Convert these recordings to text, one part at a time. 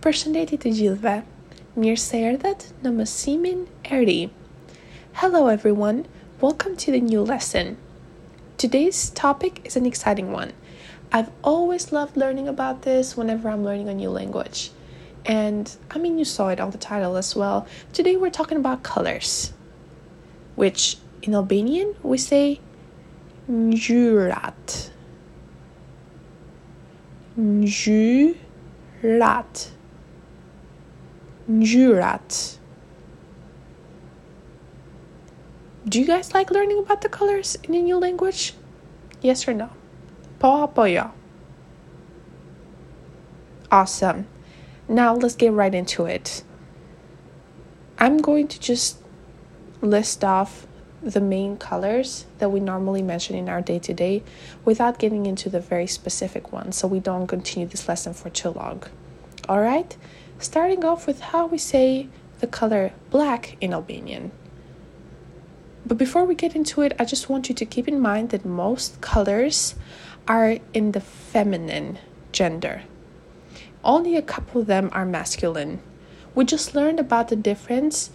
Përshëndetje të gjithëve. Mirë se erdhët në mësimin e ri. Hello everyone. Welcome to the new lesson. Today's topic is an exciting one. I've always loved learning about this whenever I'm learning a new language. And I mean, you saw it on the title as well. Today we're talking about colors, which in Albanian we say ngjyrat. Ngjyrat. Ngjyrat. Do you guys like learning about the colors in a new language? Yes or no? Po apo jo? Awesome. Now let's get right into it. I'm going to just list off the main colors that we normally mention in our day to day without getting into the very specific ones so we don't continue this lesson for too long. All right? Starting off with how we say the color black in Albanian. But before we get into it, I just want you to keep in mind that most colors are in the feminine gender. Only a couple of them are masculine. We just learned about the difference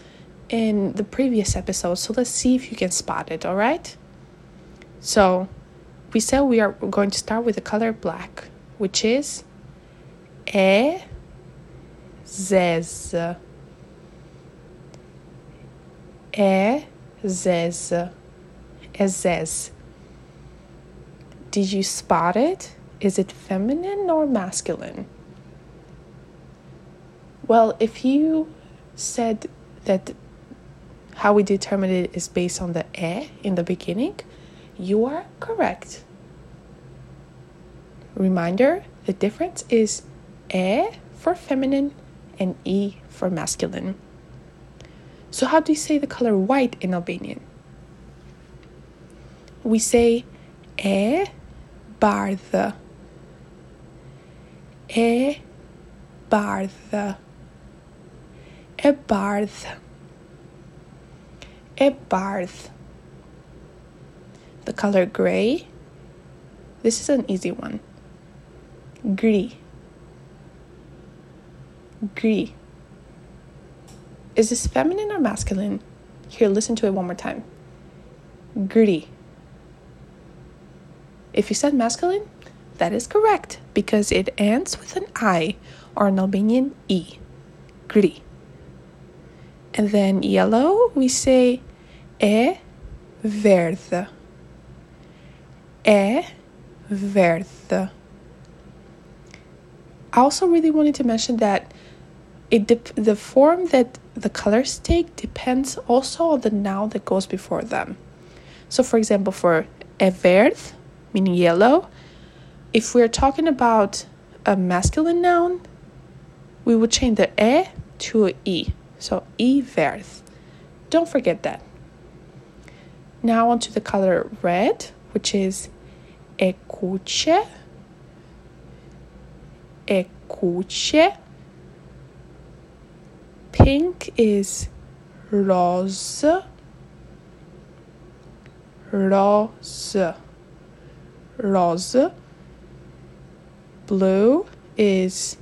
in the previous episode, so let's see if you can spot it, all right? So, we said we are going to start with the color black, which is E zez. E zez. Ezez. Did you spot it? Is it feminine or masculine? Well, if you said that how we determine it is based on the e in the beginning, you are correct. Reminder the difference is e for feminine and e for masculine. So, how do you say the color white in Albanian? We say e bardhë. E bardhë. E bardhë. E bardhë. The color gray. This is an easy one. Gri. Gri. Is this feminine or masculine? Here, listen to it one more time. Gri. If you said masculine, that is correct because it ends with an I or an Albanian E. Gri. And then yellow, we say e verdhë. E verdhë. I also really wanted to mention that it the form that the colors take depends also on the noun that goes before them. So, for example, for e verdh, meaning yellow, if we're talking about a masculine noun, we would change the e to e. So, e verdh. Don't forget that. Now onto the color red, which is e kuqe. Pink is rose. Rose. Rose. Blue is,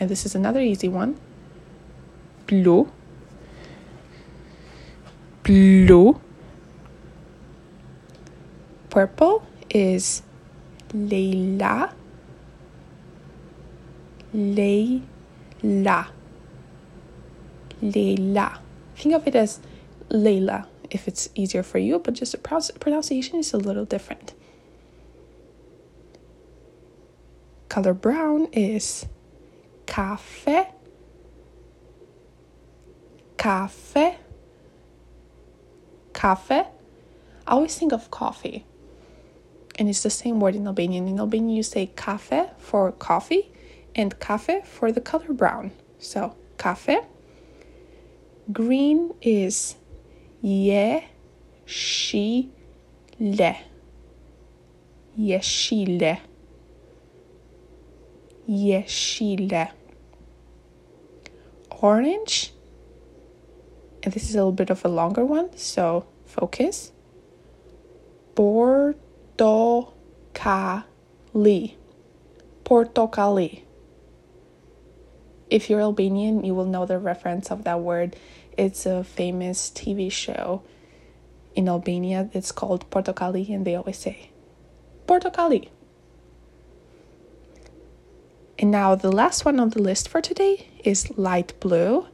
and this is another easy one, blue. Blue. Purple is Leila. Leila. Leila. Think of it as Leila if it's easier for you, but just the pronunciation is a little different. Color brown is cafe. Cafe. Cafe. I always think of coffee. And it's the same word in Albanian. In Albanian, you say cafe for coffee and cafe for the color brown. So, cafe. Green is ye, she, le. Orange. And this is a little bit of a longer one, so focus. Portocali. Portocali. If you're Albanian, you will know the reference of that word. It's a famous TV show in Albania. It's called Portokalli, and they always say Portokalli. And now the last one on the list for today is light blue,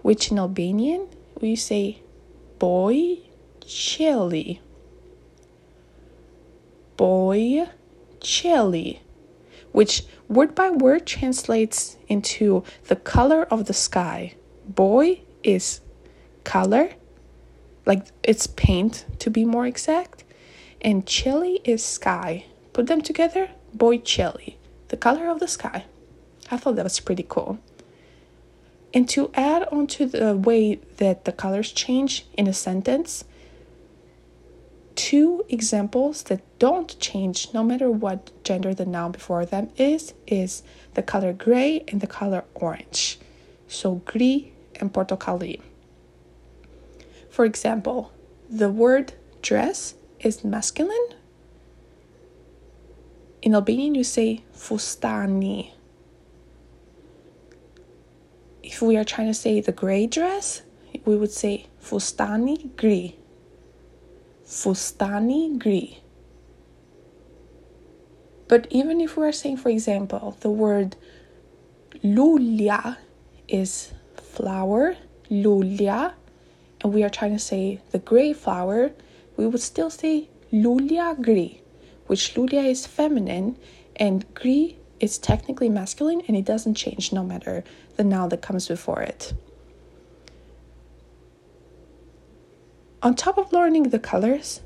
which in Albanian we say boy chili. Boy chili, which word by word translates into the color of the sky. Boy is color, like it's paint to be more exact, and chili is sky. Put them together, boy chili, the color of the sky. I thought that was pretty cool. And to add on to the way that the colors change in a sentence, two examples that don't change no matter what gender the noun before them is is the color gray and the color orange. So gri and portokali. For example, the word dress is masculine. In Albanian you say fustani. If we are trying to say the gray dress, we would say fustani gri fustani gri. But even if we're saying, for example, the word lulia is flower, lulia, and we are trying to say the gray flower, we would still say lulia gri, which lulia is feminine and gri is technically masculine and it doesn't change no matter the noun that comes before it. On top of learning the colors,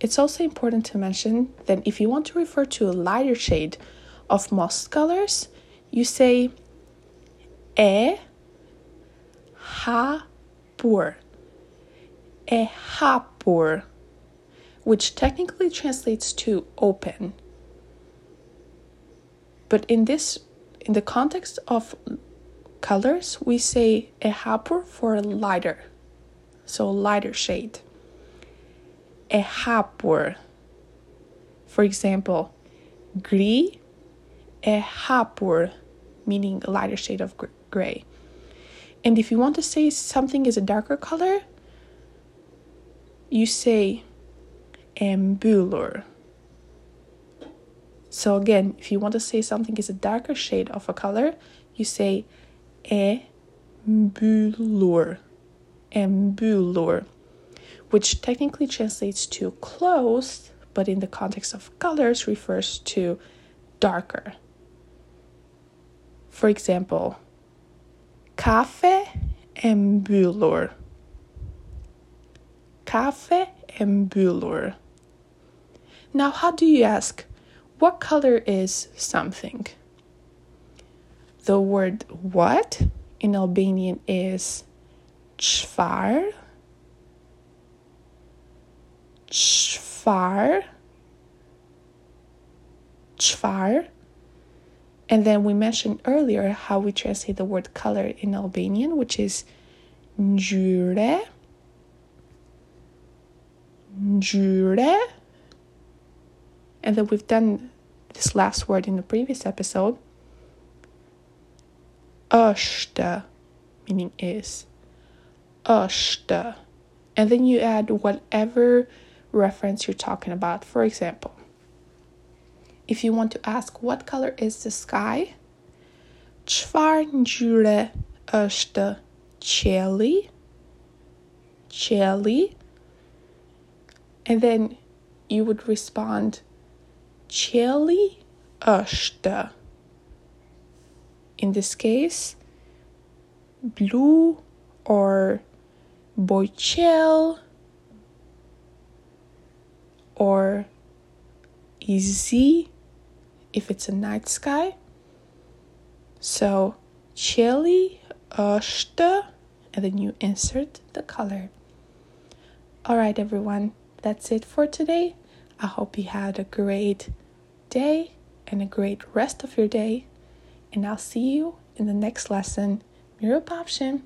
it's also important to mention that if you want to refer to a lighter shade of most colors, you say e hapur. E hapur, which technically translates to open. But in this in the context of colors, we say e hapur for lighter so lighter shade. A hapur. For example, gri a hapur, meaning a lighter shade of gray. And if you want to say something is a darker color, you say embulur. So again, if you want to say something is a darker shade of a color, you say embulur embulur, which technically translates to close, but in the context of colors refers to darker. For example, cafe embulur. Cafe embulur. Now, how do you ask, what color is something? The word what in Albanian is Çfar? Çfar? Çfar? And then we mentioned earlier how we translate the word color in Albanian, which is ngjyre. Ngjyre. And then we've done this last word in the previous episode. Është, meaning is është. And then you add whatever reference you're talking about. For example, if you want to ask what color is the sky, çfarë është qielli? Qielli. And then you would respond qielli është. In this case, blue or Boychel or easy if it's a night sky. So është and then you insert the color. All right, everyone, that's it for today. I hope you had a great day and a great rest of your day. And I'll see you in the next lesson. Mirupapshin.